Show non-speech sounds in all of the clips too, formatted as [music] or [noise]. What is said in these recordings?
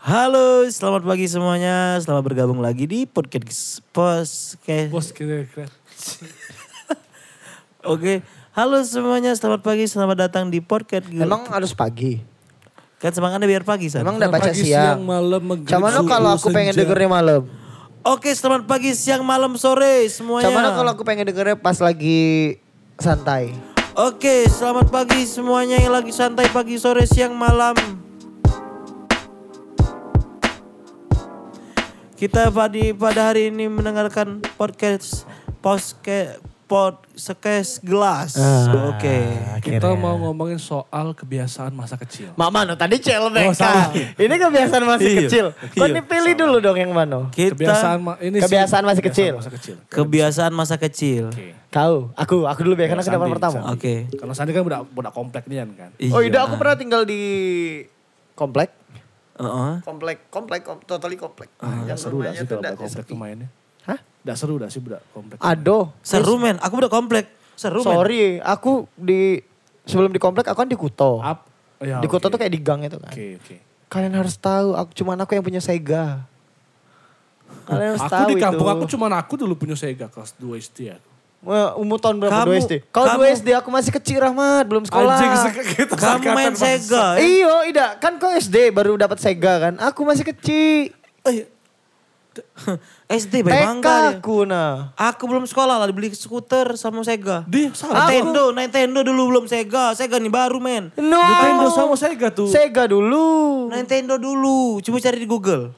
Halo, selamat pagi semuanya. Selamat bergabung lagi di podcast pos Bos kira kira. Oke, halo semuanya. Selamat pagi. Selamat datang di podcast. Emang harus pagi? kan semangatnya biar pagi, San. Emang udah baca Pagi, siang? malam, maghrib, Cuman lo subuh, kalau aku pengen senja. dengernya malam. Oke, selamat pagi, siang, malam, sore semuanya. Cuman lo kalau aku pengen dengernya pas lagi santai. Oke, selamat pagi semuanya yang lagi santai pagi, sore, siang, malam. Kita pada pada hari ini mendengarkan podcast podcast podcast gelas. Ah, Oke. Kita mau ngomongin soal kebiasaan masa kecil. Mama no tadi CLBK. Oh, salah. Ini kebiasaan masih Iya, kecil. Kau iya. nih pilih dulu dong yang mana? Kita Kebiasaan ma- ini Kebiasaan masih kecil. Masa kecil. kebiasaan masa kecil. Oke. Kau, aku, aku dulu ya karena aku dapat pertama. Oke. Karena Sandi kan budak budak komplek nih kan. Oh iya, aku pernah tinggal di komplek. Heeh. Komplek, komplek, kom, totally komplek. Yang seru dah sih kalau komplek tuh mainnya. Hah? Nggak seru dah sih budak komplek. Aduh. Seru men, aku udah komplek. Seru men. Sorry, aku di sebelum di komplek aku kan di Kuto. Up. Oh, ya, di Kuto oke. tuh kayak di gang itu kan. Oke, oke. Kalian harus tahu, aku cuman aku yang punya Sega. Kalian harus Aku tahu di kampung itu. aku cuman aku dulu punya Sega kelas 2 SD aku. Wah, umur tahun berapa? Kamu- 2 SD. Kau kamu- 2 SD, aku masih kecil Rahmat, belum sekolah. Anjing se- kita Kamu main. Sega. ya? Iyo, tidak. Kan kau SD baru dapat Sega kan. Aku masih kecil. Eh, [laughs] SD baik TK bangga dia. aku nah. Aku belum sekolah lah beli skuter sama Sega. Di salah. Nintendo, Nintendo dulu belum Sega. Sega nih baru men. No. Nintendo sama Sega tuh. Sega dulu. Nintendo dulu. Coba cari di Google.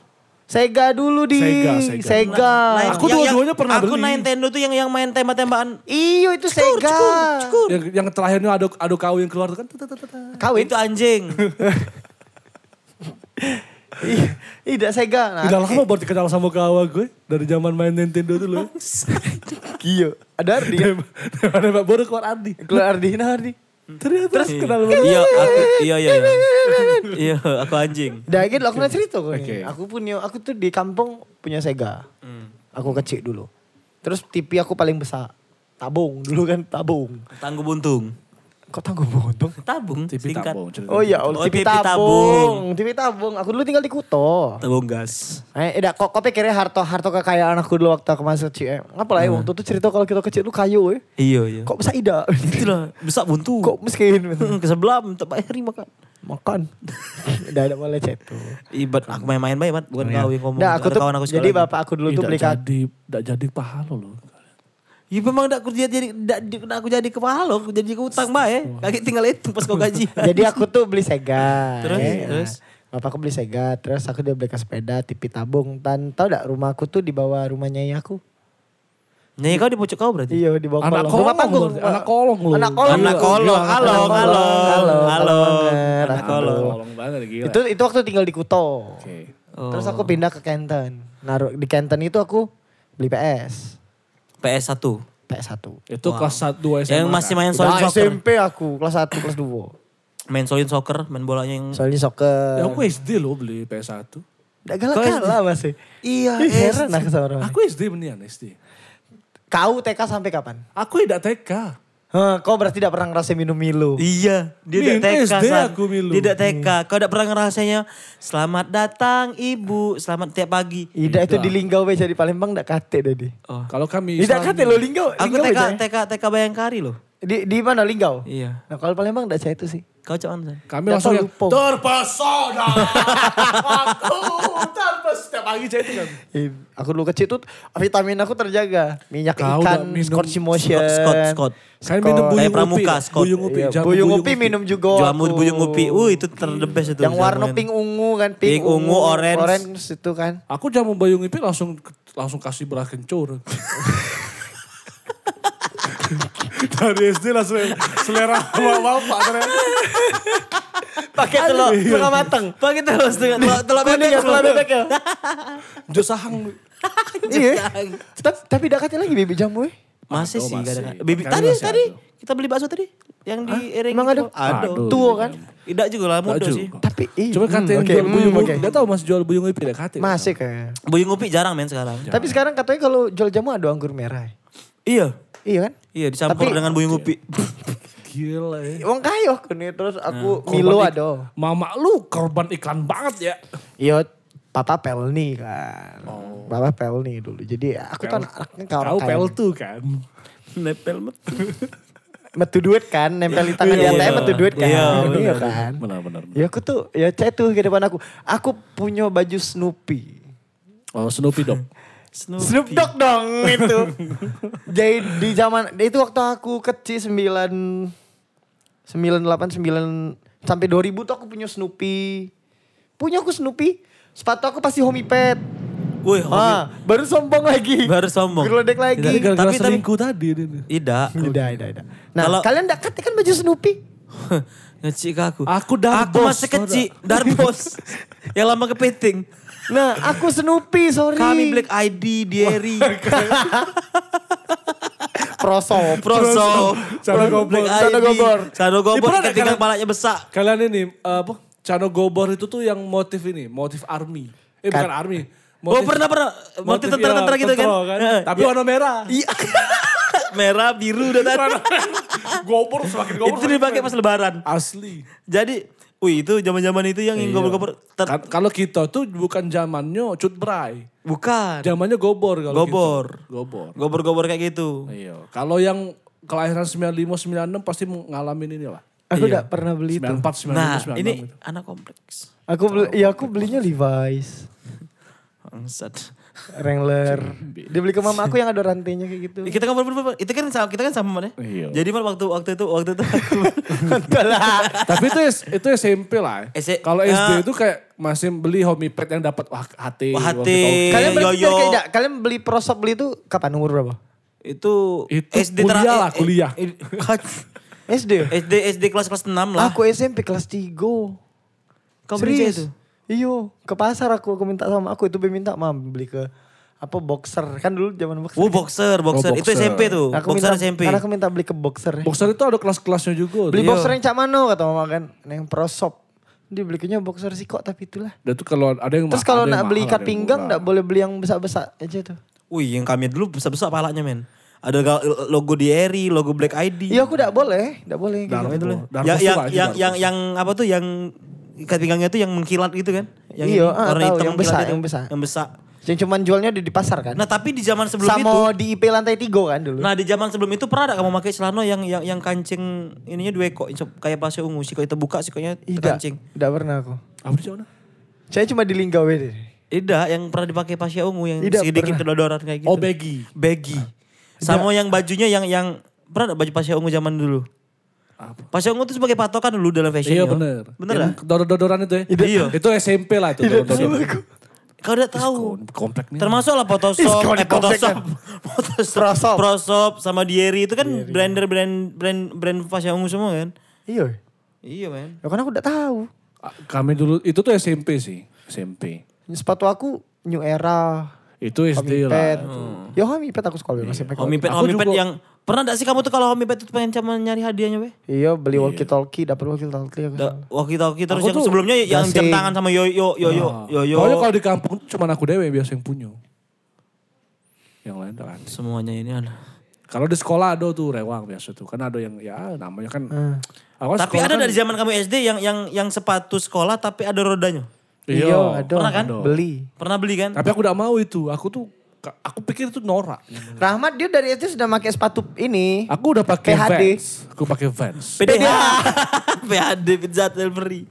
Sega dulu di. Sega, Sega. Sega. Nah, Aku yang- dua-duanya pernah Aku beli. Nintendo tuh yang yang main tembak-tembakan. Iyo itu Cukur, Sega. cukur, cukur. Yang, yang terakhirnya ada ada kau yang keluar tuh kan. Kawin. Itu anjing. [laughs] Iya, Tidak Sega. Nah, Udah lama baru kenal sama kawan gue dari zaman main Nintendo dulu. Iyo. Ada Ardi kan? Ada Mbak baru keluar Ardi. Keluar Ardi, nah Ardi. Ternyata terus kenal baru. Iya, aku iya iya. Iya, Iya, aku anjing. Dah gitu aku cerita kok. Oke. ini. Aku punya, aku tuh di kampung punya Sega. Hmm. Aku kecil dulu. Terus TV aku paling besar. Tabung dulu kan tabung. Tangguh buntung. Kok tangguh buntung? Tabung, TV singkat. tabung. cerita. Oh iya, Oh, oh, TV, TV tabung. tabung. TV tabung. Aku dulu tinggal di Kuto. Tabung gas. Eh, eda, kok, kok pikirnya harto harto kekayaan aku dulu waktu aku masih kecil. Eh, Ngapa lah ya, waktu itu cerita kalau kita kecil lu kayu eh. Iya iya. Kok bisa ida? Itulah, besar buntu. Kok miskin? [laughs] ke sebelah minta bayar makan. Makan. [laughs] Udah ada boleh chat tuh. Ibat aku main-main baik, Mat. Bukan kau yang ngomong. Nah, aku tuh, kawan aku jadi bapak aku dulu tuh beli jadi, nggak jadi pahalo loh. Ya memang dak aku jadi dak dak aku jadi kepala aku jadi ke utang mbak ya. Kaki tinggal itu pas kau gaji. [laughs] Jadi aku tuh beli Sega. Terus? ya. Terus? Bapakku beli Sega, terus aku dia beli ke sepeda, TV tabung. Dan tau gak rumahku tuh di bawah rumah nyai aku. Nyanyi kau di pojok kau berarti. Iya di bawah Anak kolong. kolong Rumah panggung. anak kolong lu. Anak kolong. Anak kolong, halo, halo, halo, Anak aku kolong. banget gila. Itu itu waktu tinggal di Kuto. Oke. Terus aku pindah ke Kenten. Naruh di Kenten itu aku beli PS. PS 1. PS1. Itu kelas 1 2 SMA. Yang masih main Udah solid soccer. SMP aku kelas 1 kelas 2. Main solid soccer, main bolanya yang Soalnya soccer. Ya aku SD loh beli PS1. Udah galak Kau SD? kalah masih. Iya, heran aku sama orang. Aku SD beneran SD. Kau TK sampai kapan? Aku tidak TK. Hah, kau berarti tidak pernah ngerasain minum Milo. Iya, dia Min, tidak TK. SD San. aku, Milu. Dia tidak TK. Kau tidak pernah ngerasanya selamat datang ibu, selamat tiap pagi. Ida itu di Linggau be jadi Palembang ndak kate deh. Oh. Kalau kami Tidak kate lo Linggau. Aku Linggau TK. TK, TK Bayangkari loh. Di di mana Linggau? Iya. Nah, kalau Palembang ndak saya itu sih. Kau? San? Kami Nggak langsung lupa. terpesona. [laughs] aku tanpa setiap pagi saya itu kan. Eh, aku dulu kecil tuh vitamin aku terjaga. Minyak Kau ikan, minum Scotch Motion. Scott, Scott. Saya minum buyung Kayak pramuka, upi. Scott. Buyung upi. Iya, jamu buyung upi minum juga. Jamu aku. buyung upi. Uh, itu terdebes itu. Yang warna pink ungu kan, Pink, ungu, orange. Orange itu kan. Aku jamu buyung upi langsung langsung kasih beras kencur. [laughs] Dari SD langsung selera bapak ternyata. Pakai telur setengah matang. Pakai telur setengah, telur, bebek. ya, telur bebek ya. Jo sahang. [laughs] Iya. Tapi tapi dak kate lagi bibi jamu. Masih Aduh, sih, masih. kadang Bibi tadi, tadi. ada. Kita beli bakso tadi. Yang di Ering. Emang ada? Ada. Aduh. Tua kan? Tidak juga lah, muda sih. Tapi iya. Coba kata yang oke, jual buyung hmm, upi. oke. Dia tahu mas jual buyung upi tidak kate. Masih kayak. Buyung upi jarang men sekarang. Tapi sekarang katanya kalau jual jamu ada anggur merah. Iya. Iya kan? Iya dicampur Tapi- dengan buyung upi. [laughs] Gila ya. Wong kayo nih terus aku Korban Milo ada. Mama lu korban iklan banget ya. Iya, papa pelni kan. Oh. Papa pelni dulu. Jadi aku tuh Pel- anaknya kayak orang Kau kaya. pel tuh kan. Nepel metu. Metu duit kan, nempel di tangan di Iya, ATM metu duit kan. iya, Iya, benar. kan. Benar benar. Ya aku tuh, ya cek tuh ke depan aku. Aku punya baju Snoopy. Oh Snoopy dong. [laughs] Snoop Dogg dong itu. [laughs] Jadi di zaman itu waktu aku kecil 9 98 9 sampai 2000 tuh aku punya Snoopy. Punya aku Snoopy. Sepatu aku pasti Homie Pet. Wih, Ah, baru sombong lagi. baru sombong. Geledek lagi. Tapi- tapi- selingkuh tadi. Tidak. Udah, udah, udah. Nah, Kalau- kalian enggak kan baju Snoopy? [laughs] Ngecik ke aku. Aku Darbos, Aku masih kecil. Darbos. [laughs] yang lama kepiting. Nah, aku Snoopy, sorry. Kami Black ID, Diary, Prosop. Proso, Cano Gobor. Cano Gobor. Cano Gobor, kalian- kepalanya besar. Kalian ini eh, apa? Cano Gobor itu tuh yang motif ini, motif army. Eh Kan- bukan army. Oh pernah pernah motif ya, tentara-tentara gitu kan? Heeh. Tapi Ya. warna merah. [laughs] Iya. Merah, biru dan tadi. [laughs] gobor semakin gobor. Itu dipakai pas lebaran. Asli. Jadi, wih itu zaman-zaman itu yang Iya. gobor-gobor. ter- Kan- kalau kita tuh bukan zamannya cut bray. Bukan. Zamannya gobor kalau Gobor. kita. Gobor. Gobor-gobor kayak gitu. Iya. Kalau yang kelahiran 95 96 pasti ngalamin ini lah. Aku Iya. enggak pernah beli itu. 94 95 Nah, 96 ini itu. anak kompleks. Aku beli, ya aku belinya Levi's. Bangsat. Wrangler. Dia beli ke mama aku yang ada rantainya kayak gitu. Kita kan itu kan sama kita kan sama mana? Iya. Jadi mal waktu waktu itu waktu itu aku [laughs] Tapi itu itu SMP lah. Kalau ya. SD itu kayak masih beli homipad yang dapat wah hati. Wah, hati. Kalian Yoyo. kayak kalian beli prosop beli itu kapan umur berapa? itu, Itu SD kuliah lah, eh, kuliah. eh, SD. ya? SD SD kelas kelas 6 lah. Aku SMP kelas 3. Kau beli itu? Iyo, ke pasar aku aku minta sama aku itu be minta mam beli ke apa boxer kan dulu zaman boxer. Oh boxer, boxer. Oh, Itu. SMP tuh. Aku boxer minta, SMP. Karena aku minta beli ke boxer. Boxer itu ada kelas-kelasnya juga. beli Iya. boxer yang cak mano kata mama kan, yang prosop. Dia belinya boxer sih kok tapi itulah. Dan itu kalau ada yang Terus kalau nak beli ikat pinggang enggak boleh beli yang besar-besar aja tuh. Wih, yang kami dulu besar-besar palanya men. Ada ga- logo Diary, logo Black ID. Iya aku enggak boleh, enggak boleh gitu. itu Yang yang yang yang apa tuh yang ikat pinggangnya tuh yang mengkilat gitu kan? Yang Iya, ini, ah, warna tahu, hitam yang besar, itu. yang besar. Yang besar. Yang cuman jualnya di, di pasar kan. Nah, tapi di zaman sebelum itu Sama di IP lantai tiga kan dulu. Nah di zaman sebelum itu pernah ada kamu pakai celana yang yang yang kancing ininya dua ekor kayak pasir ungu sih itu buka sih koknya Tidak, kancing. tidak pernah aku. Apa di sana? Saya cuma di Linggawe deh. Tidak, yang pernah dipakai pasir ungu yang Tidak sedikit kedodoran kayak gitu. Oh baggy. baggy. Sama yang bajunya yang yang pernah ada baju pasir ungu zaman dulu. Apa? Pasir ungu itu sebagai patokan dulu dalam fashion. Iya yo. bener. Bener lah. Dodor-dodoran itu ya? Iya. Itu SMP lah itu. dodor-dodoran. Kau udah tahu. Komplek nih. Termasuk lah Photoshop, eh, dikomplekkan. [laughs] Photoshop, Photoshop. Prosop sama Diary itu kan blender brand brand brand pasir ungu semua kan. Iya. Iya men. Ya kan aku udah tahu. Ah, Kami dulu, itu tuh SMP sih. SMP. Sepatu aku New Era. Itu SD Homipet. lah. Ya Homipet aku sekolah masih pakai. Homipet, homipet yang pernah gak sih kamu tuh kalau homipet itu pengen cuma nyari hadiahnya weh? Iya beli walkie talkie, dapat walkie talkie aku. Da- Walkie talkie terus Aku yang tuh sebelumnya yang jam tangan sama yo yo yo yo Ah. yo yo. Pokoknya kalau di kampung tuh cuma aku dewe biasa yang punya. Yang lain tak ada. Semuanya ini ada. Kalau di sekolah ada tuh rewang biasa tuh. Kan ada yang ya namanya kan. Hmm. Aku Tapi ada kan- dari zaman kamu SD yang yang yang sepatu sekolah tapi ada rodanya. Iya, ada. Pernah kan? Beli. Pernah beli kan? Tapi aku udah mau itu. Aku tuh aku pikir itu norak. Rahmat dia dari SD sudah pakai sepatu ini. Aku udah pakai PHD. Vans. Aku pakai Vans. PDH. PHD [laughs] Pizza Delivery.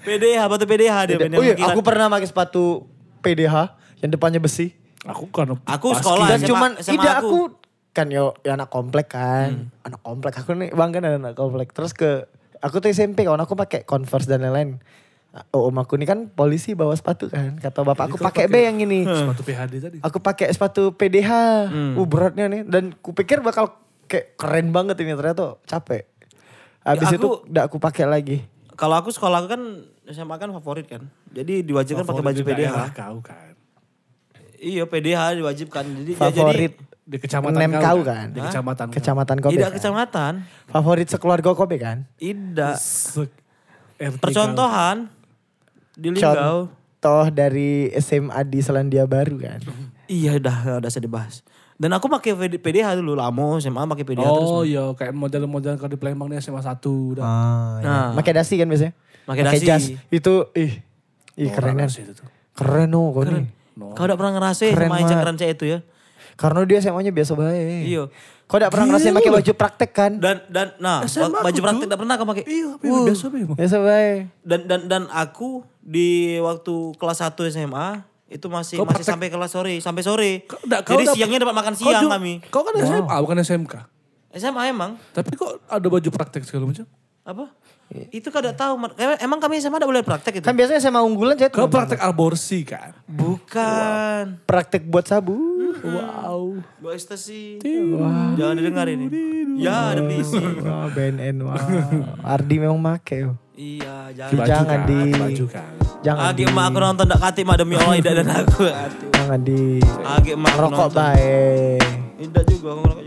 PDH, batu PDH dia yang Oh iya, mengkilat. aku pernah pakai sepatu PDH yang depannya besi. Aku kan Aku pas sekolah. Dan cuman tidak aku. aku kan yo ya anak komplek kan. Anak komplek aku nih bang kan anak komplek. Terus ke aku tuh SMP kawan aku pakai Converse dan lain-lain. Oh, om aku ini kan polisi bawa sepatu kan. Kata bapak aku Jadi kau pakai B yang ini. Sepatu PHD tadi. Aku pakai sepatu PDH. Hmm. Uh beratnya nih dan kupikir bakal kayak keren banget ini ternyata capek. Habis Ya, itu udah aku pakai lagi. Kalau aku sekolah kan SMA kan favorit kan. Jadi diwajibkan pakai baju PDH. daerah Kau kan. Iya PDH diwajibkan. Jadi ya, Favorit Di kecamatan Nem kau, kau kan. kan? Di kecamatan kau. kecamatan jadi Kobe. tidak kan? kecamatan. Favorit sekeluarga Kobe kan? Tidak. Kau. Percontohan di Linggau. Contoh dari SMA di Selandia Baru kan. Iya udah udah saya dibahas. Dan aku pakai PD- PDH dulu lama SMA pakai PDH terus. Oh iya kayak model-model kalau di Palembang nih SMA 1 udah. Ah, Nah. Pakai dasi kan biasanya? Pakai dasi. jas. Itu ih Ih Norak kerenan. sih itu tuh. Keren oh kau nih. Kau udah pernah ngerasain Keren sama keren cek itu ya? Karena dia SMA-nya biasa baik. Iya. Kau udah pernah ngerasain pakai baju praktek kan? Dan dan nah SMA baju aku praktek tidak pernah kau pakai. Iya, Uh, biasa memang. Biasa baik. Dan dan dan aku di waktu kelas 1 SMA itu masih Kau masih praktek- sampai kelas sore, sampai sore. Kau- nggak, kau Jadi udah- siangnya dapat makan Kau siang juga- kami. Kau kan SMA bukan SMK. SMA emang Tapi kok ada baju praktek segala macam? apa? Itu kada tahu. Mar- kayak- Emang kami SMA tidak boleh praktek itu? Kan biasanya SMA unggulan saya Kau praktek aborsi kan? Bukan. praktek buat sabu. Wow. Bawa ekstasi. Jangan didengar ini. Ya ada bisi. Wah, BNN wah. [laughs] Ardi memang make yo. Iya, jangan. Jangan kan, di- baju kan. Jangan Agi di, emak aku nonton dak kati mak demi Allah tidak dan aku. jangan di Agi emak aku rokok baik. Tidak juga aku ngerokok